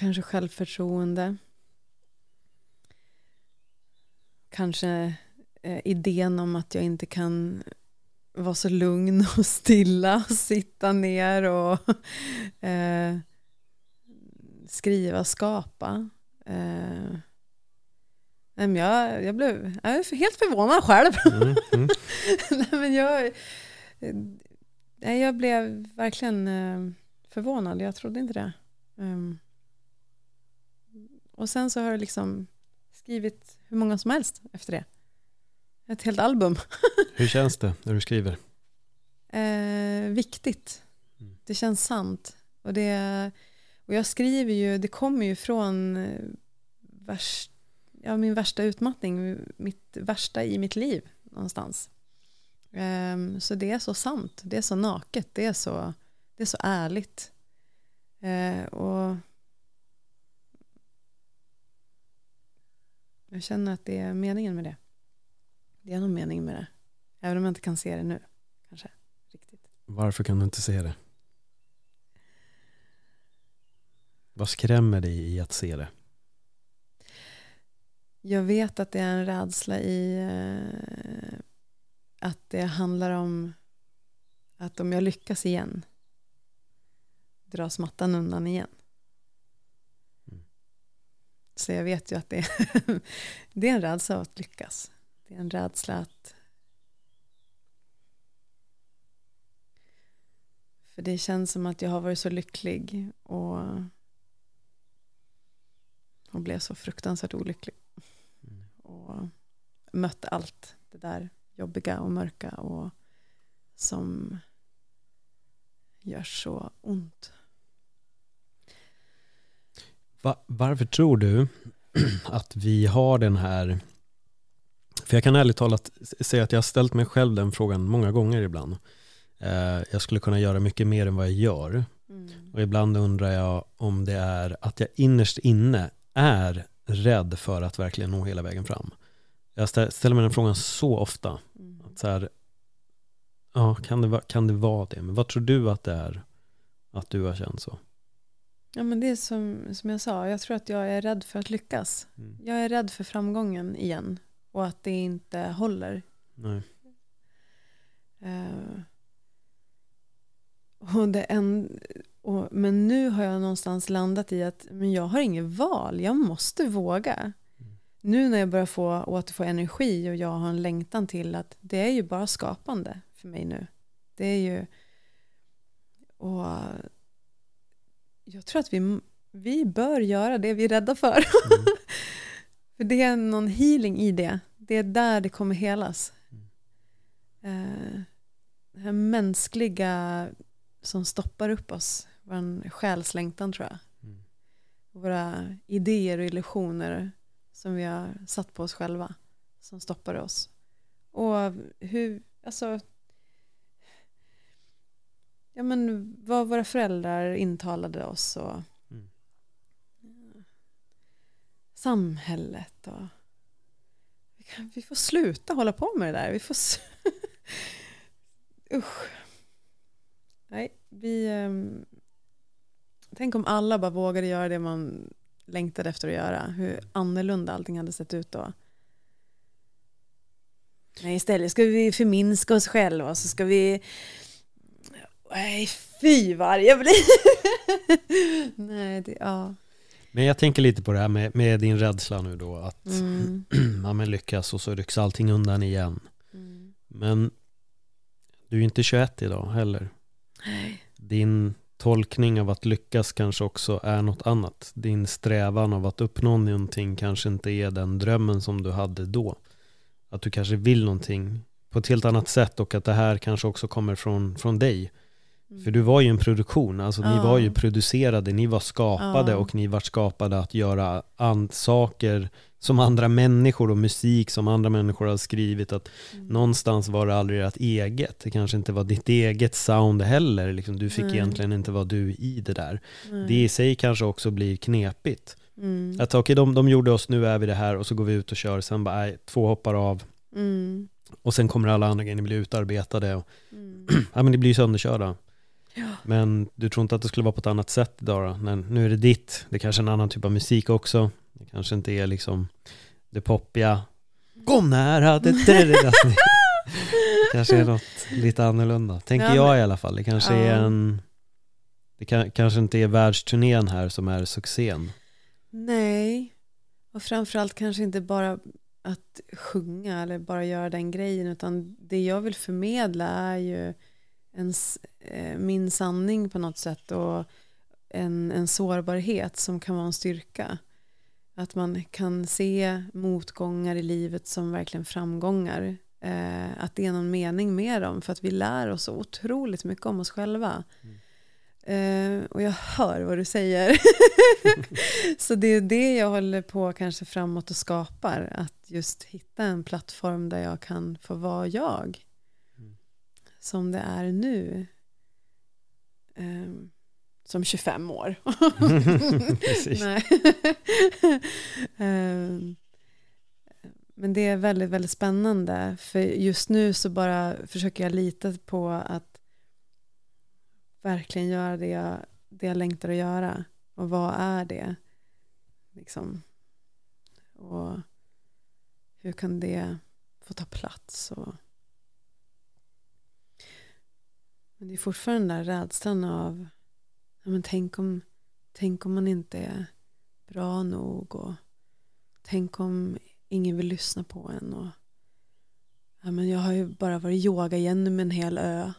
Kanske självförtroende. Kanske eh, idén om att jag inte kan vara så lugn och stilla och sitta ner och eh, skriva, skapa. Eh, men jag, jag blev jag är helt förvånad själv. Mm, mm. nej, men jag, eh, nej, jag blev verkligen eh, förvånad. Jag trodde inte det. Um, och sen så har jag liksom skrivit hur många som helst efter det. Ett helt album. Hur känns det när du skriver? Eh, viktigt. Mm. Det känns sant. Och, det, och jag skriver ju, det kommer ju från eh, värst, ja, min värsta utmattning, mitt värsta i mitt liv någonstans. Ehm, så det är så sant, det är så naket, det är så, det är så ärligt. Eh, och jag känner att det är meningen med det. Det är någon mening med det. Även om jag inte kan se det nu. Kanske. Riktigt. Varför kan du inte se det? Vad skrämmer dig i att se det? Jag vet att det är en rädsla i eh, att det handlar om att om jag lyckas igen dras mattan undan igen. Så jag vet ju att det är, det är en rädsla att lyckas. Det är en rädsla att För det känns som att jag har varit så lycklig och, och blev så fruktansvärt olycklig. Mm. Och mött allt det där jobbiga och mörka och som gör så ont. Va- varför tror du att vi har den här för jag kan ärligt talat säga att jag har ställt mig själv den frågan många gånger ibland. Eh, jag skulle kunna göra mycket mer än vad jag gör. Mm. Och ibland undrar jag om det är att jag innerst inne är rädd för att verkligen nå hela vägen fram. Jag stä- ställer mig den frågan så ofta. Mm. Att så här, ja, kan det, kan det vara det? Men vad tror du att det är att du har känt så? Ja men det är som, som jag sa, jag tror att jag är rädd för att lyckas. Mm. Jag är rädd för framgången igen och att det inte håller. Nej. Eh, och det en, och, men nu har jag någonstans landat i att men jag har inget val, jag måste våga. Mm. Nu när jag börjar få, återfå energi och jag har en längtan till att det är ju bara skapande för mig nu. Det är ju och jag tror att vi, vi bör göra det vi är rädda för. Mm. för det är någon healing i det. Det är där det kommer helas. Eh, det här mänskliga som stoppar upp oss, vår själslängtan tror jag. Mm. Våra idéer och illusioner som vi har satt på oss själva som stoppar oss. Och hur, alltså ja men vad våra föräldrar intalade oss och Mm. samhället och vi, kan, vi får sluta hålla på med det där. Vi får Usch. Nej, vi ehm, tänk om alla bara vågade göra det man längtade efter att göra. Hur annorlunda allting hade sett ut då. Nej, istället ska vi förminska oss själva och så ska vi Nej, fy vad jag blir. Nej, det, ja. Men jag tänker lite på det här med, med din rädsla nu då att Mm. ja, men lyckas och så rycks allting undan igen. Mm. Men du är ju inte 21 idag heller. Nej. Din tolkning av att lyckas kanske också är något annat. Din strävan av att uppnå någonting kanske inte är den drömmen som du hade då. Att du kanske vill någonting på ett helt annat sätt och att det här kanske också kommer från, från dig. För du var ju en produktion, alltså ni Ja. var ju producerade, ni var skapade Ja. och ni var skapade att göra saker som andra människor och musik som andra människor har skrivit. Att Mm. någonstans var det aldrig ert eget. Det kanske inte var ditt eget sound heller. Liksom, du fick Nej. egentligen inte vara du i det där. Nej. Det i sig kanske också blir knepigt. Mm. Att okej, de, de gjorde oss, nu är vi det här och så går vi ut och kör. Sen bara, nej, två hoppar av. Mm. Och sen kommer alla andra grejer, ni blir utarbetade. Och, Mm. ja, men ni blir sönderkörda. Ja. Men du tror inte att det skulle vara på ett annat sätt idag då? Men nu är det ditt. Det är kanske är en annan typ av musik också. Det kanske inte är liksom det poppiga. Kom nära. Det, det, det, det. kanske är något lite annorlunda. Tänker Ja, jag i alla fall. Det kanske Ja. är en... Det kan, kanske inte är världsturnén här som är succén. Nej, och framförallt kanske inte bara att sjunga eller bara göra den grejen utan det jag vill förmedla är ju en, s- eh, min sanning på något sätt och en, en sårbarhet som kan vara en styrka. Att man kan se motgångar i livet som verkligen framgångar. Eh, att det är någon mening med dem för att vi lär oss så otroligt mycket om oss själva. Eh, och jag hör vad du säger. så det är det jag håller på kanske framåt och skapar. Att just hitta en plattform där jag kan få vara jag. Som det är nu. Eh, som 25 år. Ehm, Men det är väldigt, väldigt spännande. För just nu så bara försöker jag lita på att verkligen göra det jag, det jag längtar att göra. Och vad är det? Liksom. Och hur kan det få ta plats? Och... Men det är fortfarande den där rädslan av ja, men tänk, om, tänk om man inte är bra nog och tänk om ingen vill lyssna på en och ja, men jag har ju bara varit yoga igen med en hel ö.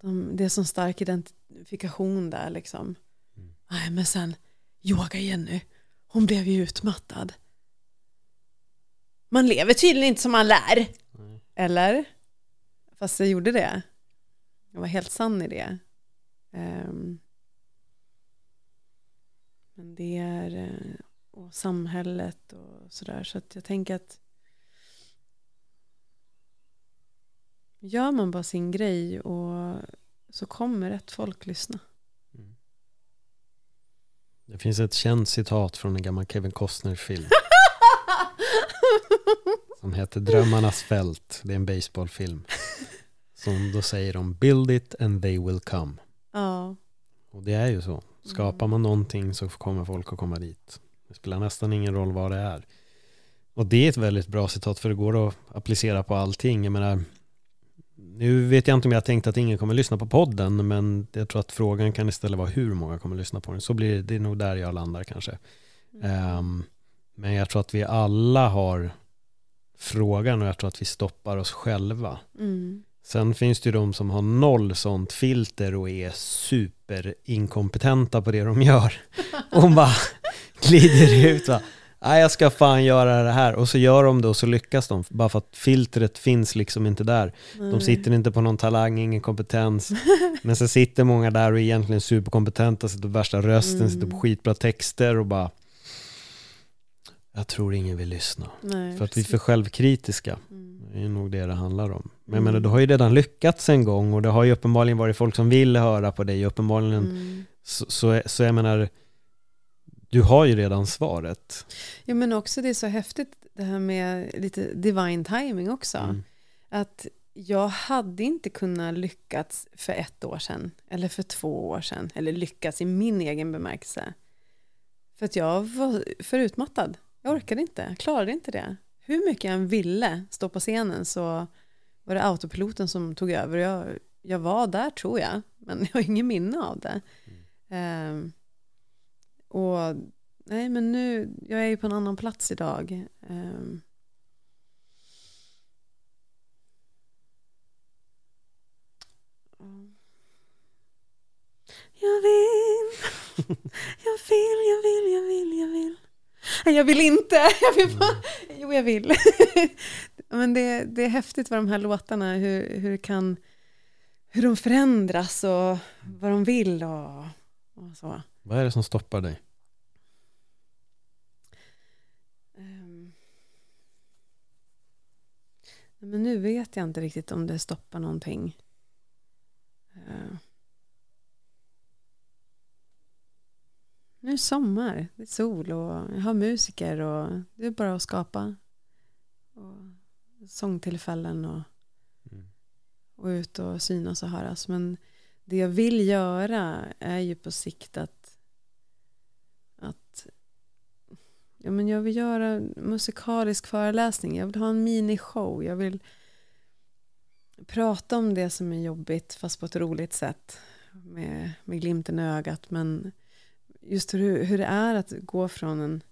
De, det är sån stark identifikation där liksom. Mm. nej men sen yoga Jenny hon blev ju utmattad. Man lever tydligen inte som man lär. Nej. eller? Fast jag gjorde det jag var helt sann i det Ehm, men det är eh, och samhället och sådär så att jag tänker att gör man bara sin grej och så kommer rätt folk lyssna. Det finns ett känt citat från en gammal Kevin Costner-film som heter Drömmarnas fält. Det är en baseballfilm. Som då säger de Build it and they will come. Ja, Och det är ju så. Skapar man någonting så kommer folk att komma dit. Det spelar nästan ingen roll vad det är. Och det är ett väldigt bra citat för det går att applicera på allting. Jag menar, nu vet jag inte om jag tänkt att ingen kommer lyssna på podden, men jag tror att frågan kan istället vara hur många kommer lyssna på den. Så blir det, det är nog där jag landar kanske. Ehm, men jag tror att vi alla har frågan och jag tror att vi stoppar oss själva. mm. Sen finns det ju de som har noll sånt filter och är superinkompetenta på det de gör. Och bara glider ut va. Nej, jag ska fan göra det här. Och så gör de det och så lyckas de. Bara för att filtret finns liksom inte där. De sitter inte på någon talang, ingen kompetens. Men så sitter många där och är egentligen superkompetenta, sitter på värsta rösten, sitter på skitbra texter och bara jag tror ingen vill lyssna. Nej, För att vi är precis. för självkritiska. Mm. Det är nog det det handlar om. Men jag Mm. menar, du har ju redan lyckats en gång och det har ju uppenbarligen varit folk som vill höra på dig. Uppenbarligen, Mm. så, så, så jag menar, du har ju redan svaret. Ja men också det är så häftigt det här med lite divine timing också. Mm. Att jag hade inte kunnat lyckats för ett år sedan eller för två år sedan eller lyckats i min egen bemärkelse. För att jag var för utmattad. Jag orkade inte, jag klarade inte det. Hur mycket jag än ville stå på scenen så var det autopiloten som tog över. Jag, jag var där tror jag, men jag har ingen minne av det. Ehm, och nej, men nu, jag är ju på en annan plats idag. Ehm, Jag vill, jag vill, jag vill, jag vill, jag vill. Nej, jag vill inte. Jag vill bara, jo, jag vill. Men det, det är häftigt vad de här låtarna, hur, hur, kan, hur de förändras och vad de vill och, och så. Vad är det som stoppar dig? Nej, Men nu vet jag inte riktigt om det stoppar någonting. Eh. Nu är det sommar, det är sol och jag har musiker och det är bara att skapa. Sångtillfällen och, Mm. och ut och synas och höras. Men det jag vill göra är ju på sikt att, att ja, men jag vill göra musikalisk föreläsning. Jag vill ha en minishow. Jag vill prata om det som är jobbigt fast på ett roligt sätt. Med, med glimten i ögat. Men just hur, hur det är att gå från en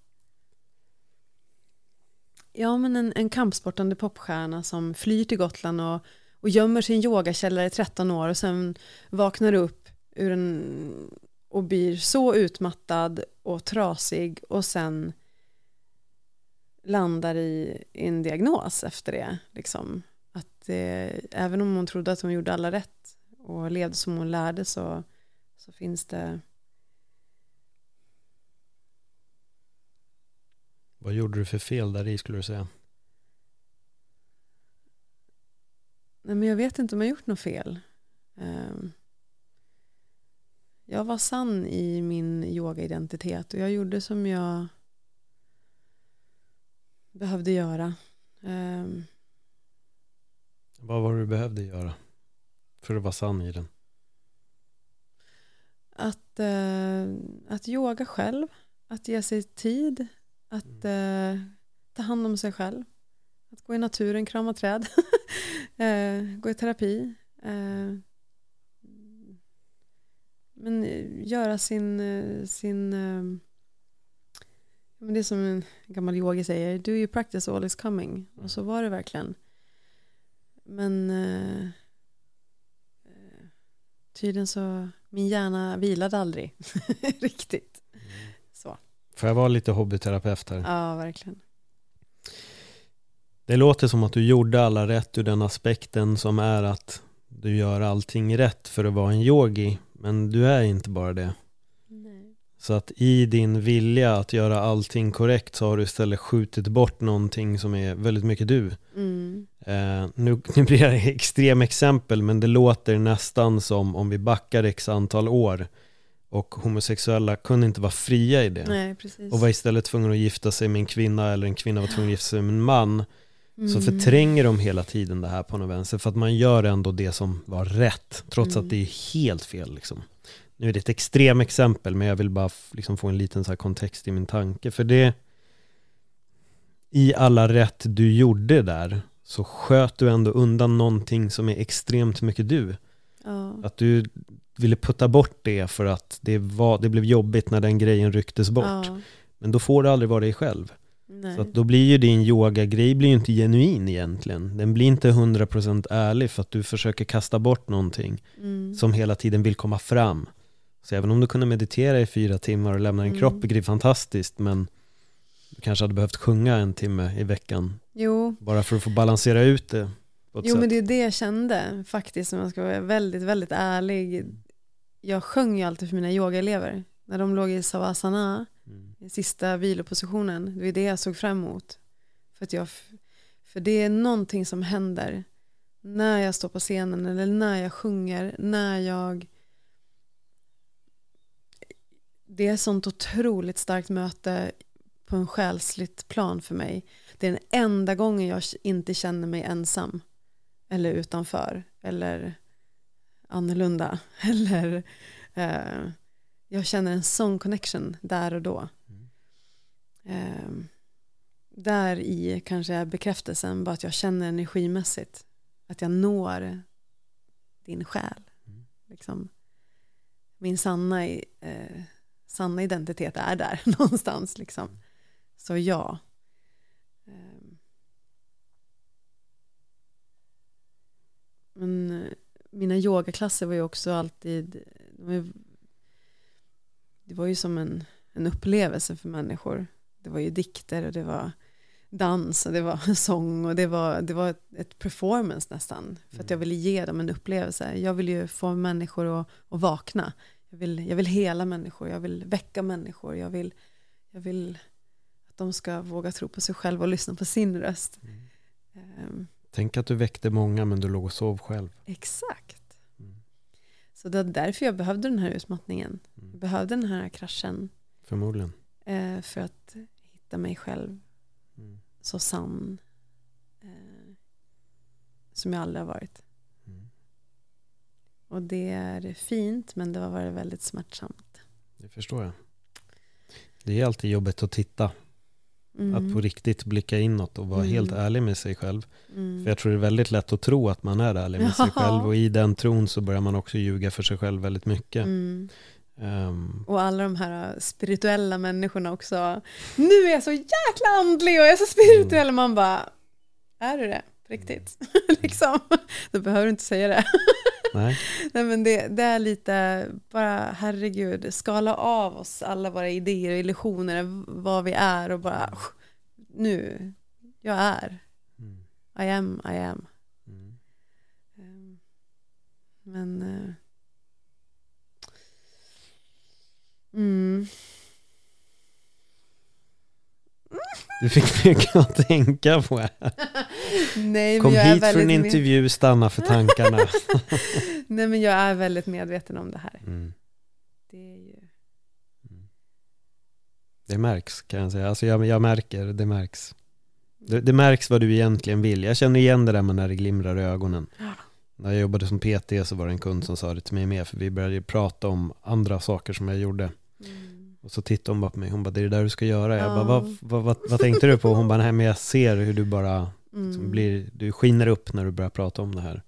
Ja, men en, en kampsportande popstjärna som flyr till Gotland och, och gömmer sin yogakällare i 13 år och sen vaknar upp ur en, och blir så utmattad och trasig och sen landar i, i en diagnos efter det. Liksom. Att eh, även om hon trodde att hon gjorde alla rätt och levde som hon lärde så, så finns det Vad gjorde du för fel där i skulle du säga? Nej, men jag vet inte om jag gjort något fel. Ehm, jag var sann i min yogaidentitet och jag gjorde som jag behövde göra. Ehm, Vad var det du behövde göra? För att vara sann i den. att, eh, att yoga själv, att ge sig tid, att eh, ta hand om sig själv, att gå i naturen, krama träd, eh, gå i terapi. Eh, men eh, göra sin, eh, sin eh, ja, men det är som en gammal yogi säger, do you practice all is coming. Och så var det verkligen. Men eh, eh, tydligen så, min hjärna vilade aldrig riktigt. Så. Får jag vara lite hobbyterapeut här? Ja, verkligen. Det låter som att du gjorde alla rätt ur den aspekten som är att du gör allting rätt för att vara en yogi. Men du är inte bara det. Nej. Så att i din vilja att göra allting korrekt så har du istället skjutit bort någonting som är väldigt mycket du. Mm. Eh, nu, nu blir det extrem exempel men det låter nästan som om vi backar x antal år och homosexuella kunde inte vara fria i det. Nej. Och var istället tvungna att gifta sig med en kvinna eller en kvinna var tvungen att gifta sig med en man. Så Mm. förtränger de hela tiden det här på något vänster för att man gör ändå det som var rätt trots Mm. att det är helt fel. Liksom. Nu är det ett extrem exempel men jag vill bara liksom få en liten så här kontext i min tanke. För det, i alla rätt du gjorde där så sköt du ändå undan någonting som är extremt mycket du. Ja. Att du ville putta bort det för att det, var, det blev jobbigt när den grejen rycktes bort. Ja. Men då får du aldrig vara dig själv. Nej. Så då blir ju din yogagrej blir ju inte genuin egentligen. Den blir inte 100% ärlig för att du försöker kasta bort någonting mm. som hela tiden vill komma fram. Så även om du kunde meditera i fyra timmar och lämna din Mm. kropp, vilket är fantastiskt, men du kanske hade behövt sjunga en timme i veckan Jo, bara för att få balansera ut det jo sätt. men det är det jag kände faktiskt om jag ska vara väldigt, väldigt ärlig. Jag sjöng ju alltid för mina yogaelever. När de låg i savasana, Mm. i sista vilopositionen, det är det jag såg fram emot. För, att jag, för det är någonting som händer när jag står på scenen eller när jag sjunger, när jag det är ett sånt otroligt starkt möte på en själsligt plan för mig. Det är den enda gången jag inte känner mig ensam eller utanför eller annorlunda eller eh, jag känner en sån connection där och då. Mm. Eh, där i kanske är bekräftelsen bara att jag känner energimässigt att jag når din själ. Mm. Liksom. Min sanna, eh, sanna identitet är där någonstans. Liksom. Så ja. Men eh, mina yogaklasser var ju också alltid, det var ju som en, en upplevelse för människor. Det var ju dikter och det var dans och det var sång och det var, det var ett, performance nästan. För att jag ville ge dem en upplevelse. Jag vill ju få människor att, att vakna. Jag vill, jag vill hela människor, jag vill väcka människor, jag vill, jag vill att de ska våga tro på sig själva och lyssna på sin röst. Mm. Ehm, Tänk att du väckte många men du låg och sov själv. exakt. Mm. Så det är därför jag behövde den här utmattningen. Mm. Jag behövde den här kraschen Förmodligen. eh, för att hitta mig själv Mm. så sann eh, som jag aldrig har varit. Mm. Och det är fint men det har varit väldigt smärtsamt. Det förstår jag. Det är alltid jobbigt att titta, Mm. att på riktigt blicka inåt och vara Mm. helt ärlig med sig själv. Mm. För jag tror det är väldigt lätt att tro att man är ärlig med sig Ja. själv och i den tron så börjar man också ljuga för sig själv väldigt mycket. Mm. Ehm, Och alla de här spirituella människorna också. Nu är jag så jäkla andlig och jag är så spirituell. Mm. Man bara, är du det? Riktigt? liksom. Då behöver du inte säga det. Nej, Nej men det, det är lite, bara herregud, skala av oss alla våra idéer och illusioner, vad vi är och bara, nu, jag är, mm. I am, I am. Mm. Ehm, Men, eh, mm, du fick mycket att tänka på nej Kom hit för en intervju, stanna för tankarna. Nej men jag är väldigt medveten om det här. Mm. Det är ju, Det märks kan jag säga. Alltså jag, jag märker, det märks. Det, det märks vad du egentligen vill. Jag känner igen det där med när det glimrar i ögonen. Ja. När jag jobbade som PT så var det en kund som sa det till mig med, för vi började ju prata om andra saker som jag gjorde. mm, Och så tittade hon bara på mig, hon bara det är det där du ska göra. Jag Ja. bara vad, vad, vad, vad tänkte du på? Hon bara nej men jag ser hur du bara liksom mm, blir, du skiner upp när du börjar prata om det här.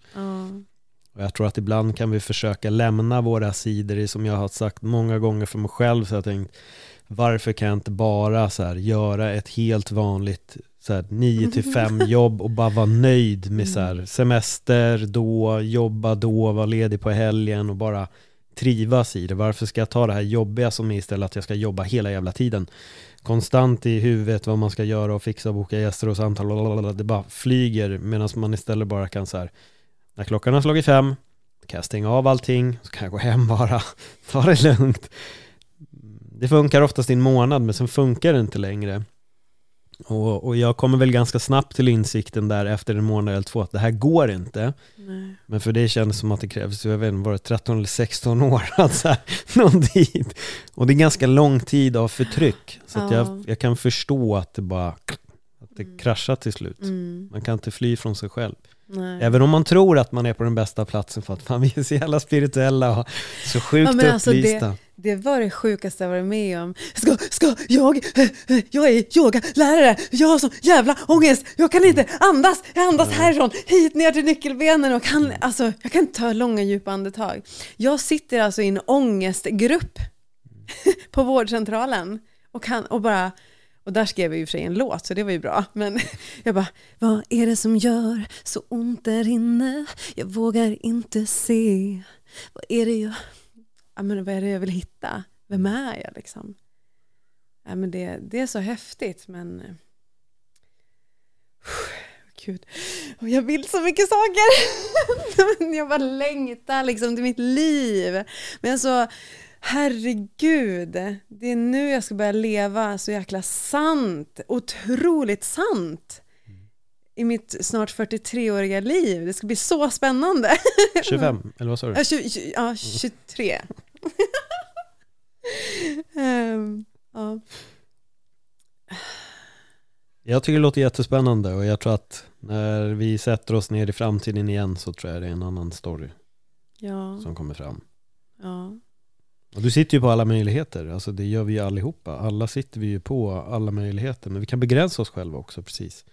Och jag tror att ibland kan vi försöka lämna våra sidor, i, som jag har sagt många gånger för mig själv, så jag tänkt varför kan jag inte bara så här, göra ett helt vanligt så här, 9 till 5 jobb och bara vara nöjd med så här, semester då, jobba då, vara ledig på helgen och bara trivas i det. Varför ska jag ta det här jobbiga som är istället att jag ska jobba hela jävla tiden? Konstant i huvudet vad man ska göra och fixa och boka gäster och samtal, lalalala, det bara flyger medan man istället bara kan så här, när klockan har slagit fem kan jag stänga av allting, så kan jag gå hem bara, ta det lugnt. Det funkar oftast i en månad men sen funkar det inte längre. Och, och jag kommer väl ganska snabbt till insikten där efter en månad eller två att det här går inte. Nej. Men för det kändes som att det krävs, jag vet inte, var det 13 eller 16 år att så här, nå dit. Och det är ganska lång tid av förtryck. Så Ja. jag, jag kan förstå att det bara att det kraschar till slut. Mm. Man kan inte fly från sig själv. Nej. Även om man tror att man är på den bästa platsen för att vi är så jävla spirituella och så sjukt Ja, men alltså det- upplysta. Det var det sjukaste jag varit med om. Ska, ska jag, eh, eh, jag är yogalärare, jag har sån jävla ångest, jag kan inte andas, jag andas härifrån, hit ner till nyckelbenen och kan, alltså, jag kan inte ta långa djupa andetag. Jag sitter alltså i en ångestgrupp på vårdcentralen och, kan, och bara, och där skrev jag och för sig en låt så det var ju bra, men jag bara, vad är det som gör så ont där inne? Jag vågar inte se, vad är det jag ja, men vad är det jag vill hitta? Vem är jag liksom? Ja, men det, det är så häftigt men eh, Gud, och jag vill så mycket saker. jag bara längtar liksom till mitt liv. Men alltså, herregud, det är nu jag ska börja leva så jäkla sant, otroligt sant i mitt snart 43-åriga liv. Det ska bli så spännande. 25, eller vad sa du? Ja, tju- tju- ja 23. Ehm, ja. Jag tycker det låter jättespännande och jag tror att när vi sätter oss ner i framtiden igen så tror jag det är en annan story Ja, som kommer fram. ja, Och du sitter ju på alla möjligheter, alltså det gör vi ju allihopa. Alla sitter vi ju på alla möjligheter, men vi kan begränsa oss själva också precis.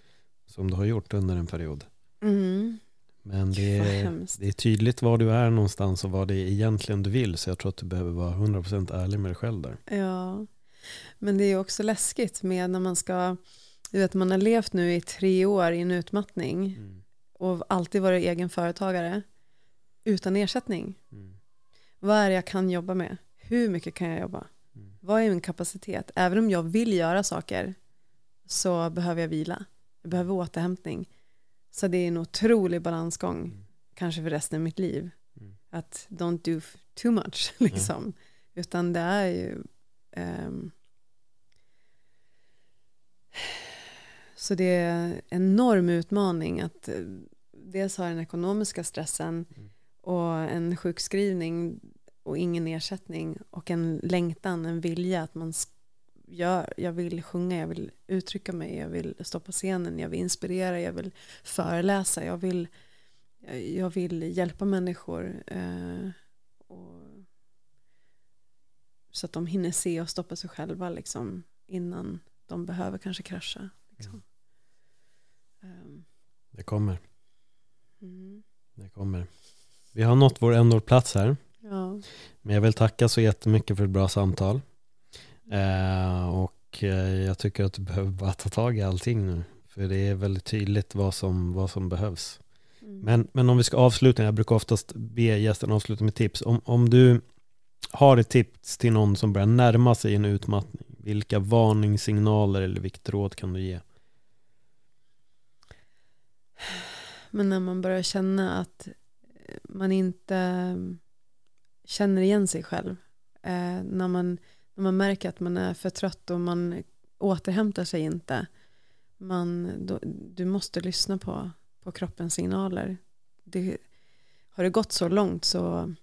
Som du har gjort under en period. mm. Men det är, det är tydligt var du är någonstans och vad det är egentligen du vill. Så jag tror att du behöver vara 100% ärlig med dig själv där. ja. Men det är också läskigt med när man ska, du vet man har levt nu i tre år i en utmattning och alltid varit egen företagare utan ersättning. Mm. Vad är det jag kan jobba med? Hur mycket kan jag jobba? Mm. Vad är min kapacitet? Även om jag vill göra saker så behöver jag vila. Jag behöver återhämtning. Så det är en otrolig balansgång, Mm. kanske för resten av mitt liv. Mm. Att don't do too much, liksom. Utan det är ju... ehm, så det är en enorm utmaning att eh, dels ha den ekonomiska stressen Mm. och en sjukskrivning och ingen ersättning och en längtan, en vilja att man sk- gör, jag vill sjunga, jag vill uttrycka mig, jag vill stå på scenen, jag vill inspirera, jag vill föreläsa, jag vill, jag vill hjälpa människor eh, och, så att de hinner se och stoppa sig själva liksom, innan de behöver kanske krascha. Liksom. Ehm, Det kommer, mm. det kommer. Vi har nått vår ändåplats här. Ja. Men jag vill tacka så jättemycket för ett bra samtal. Eh, och eh, jag tycker att du behöver bara ta tag i allting nu. För det är väldigt tydligt vad som, vad som behövs. Mm. Men, men om vi ska avsluta, jag brukar oftast be gästen avsluta med tips. Om, om du har ett tips till någon som börjar närma sig en utmattning, vilka varningssignaler eller vilket råd kan du ge? Men när man börjar känna att eh, man inte eh, känner igen sig själv. När, man, när man märker att man är för trött och man återhämtar sig inte. Man, då, du måste lyssna på, på kroppens signaler. Det, har det gått så långt så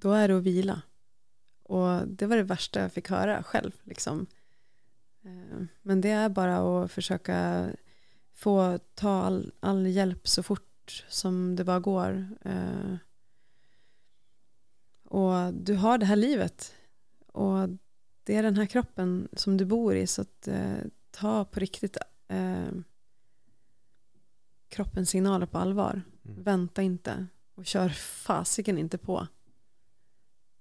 då är det att vila. Och det var det värsta jag fick höra själv. Liksom. Eh, men det är bara att försöka få ta all, all hjälp så fort som det bara går. Eh, och du har det här livet. Och det är den här kroppen som du bor i. Så att, eh, ta på riktigt eh, kroppens signaler på allvar. Mm. Vänta inte. Och kör fasiken inte på.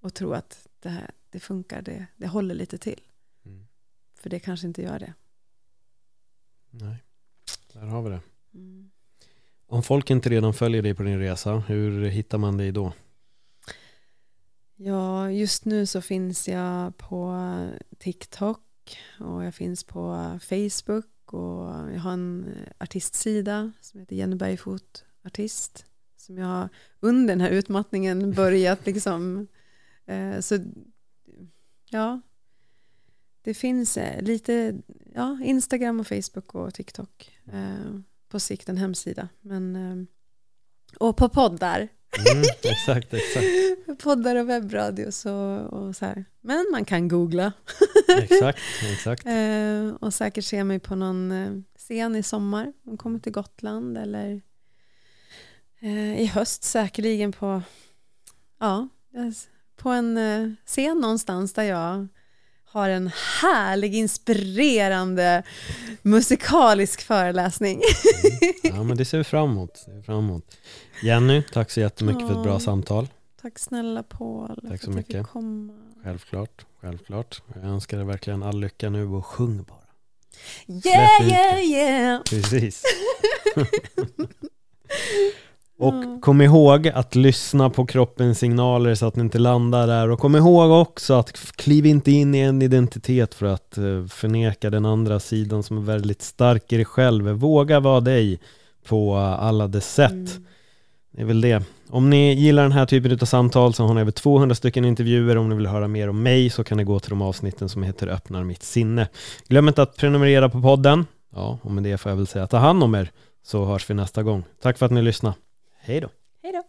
Och tro att det här det funkar. Det, det håller lite till. Mm. För det kanske inte gör det. Nej, där har vi det. Mm. Om folk inte redan följer dig på din resa, hur hittar man dig då? Ja, just nu så finns jag på TikTok och jag finns på Facebook och jag har en eh, artistsida som heter Jenny Bergfot artist som jag har under den här utmattningen börjat liksom eh, så ja det finns eh, lite, ja, Instagram och Facebook och TikTok. Eh, på sikt en hemsida. Men, eh, och på poddar. Mm, exakt, exakt. poddar och webbradio så, och så här. Men man kan googla. exakt, exakt. Eh, och säkert se mig på någon eh, scen i sommar. De kommer till Gotland eller eh, i höst säkerligen på, ja, på en eh, scen någonstans där jag har en härlig, inspirerande musikalisk föreläsning. Mm. Ja, men det ser vi fram emot. Ser vi fram emot. Jenny, tack så jättemycket ja. för ett bra samtal. Tack snälla Paul. Tack så mycket. Självklart, självklart. Jag önskar dig verkligen all lycka nu och sjung bara. Yeah, yeah, yeah. Precis. Och kom ihåg att lyssna på kroppens signaler så att ni inte landar där. Och kom ihåg också att kliv inte in i en identitet för att eh, förneka den andra sidan som är väldigt stark i dig själv. Våga vara dig på alla dess sätt. Mm. Det är väl det. Om ni gillar den här typen av samtal så har ni över 200 stycken intervjuer. Om ni vill höra mer om mig så kan ni gå till de avsnitten som heter Öppnar mitt sinne. Glöm inte att prenumerera på podden. Ja, och med det får jag väl säga ta hand om er så hörs vi nästa gång. Tack för att ni lyssnade. Hej då. Hej då.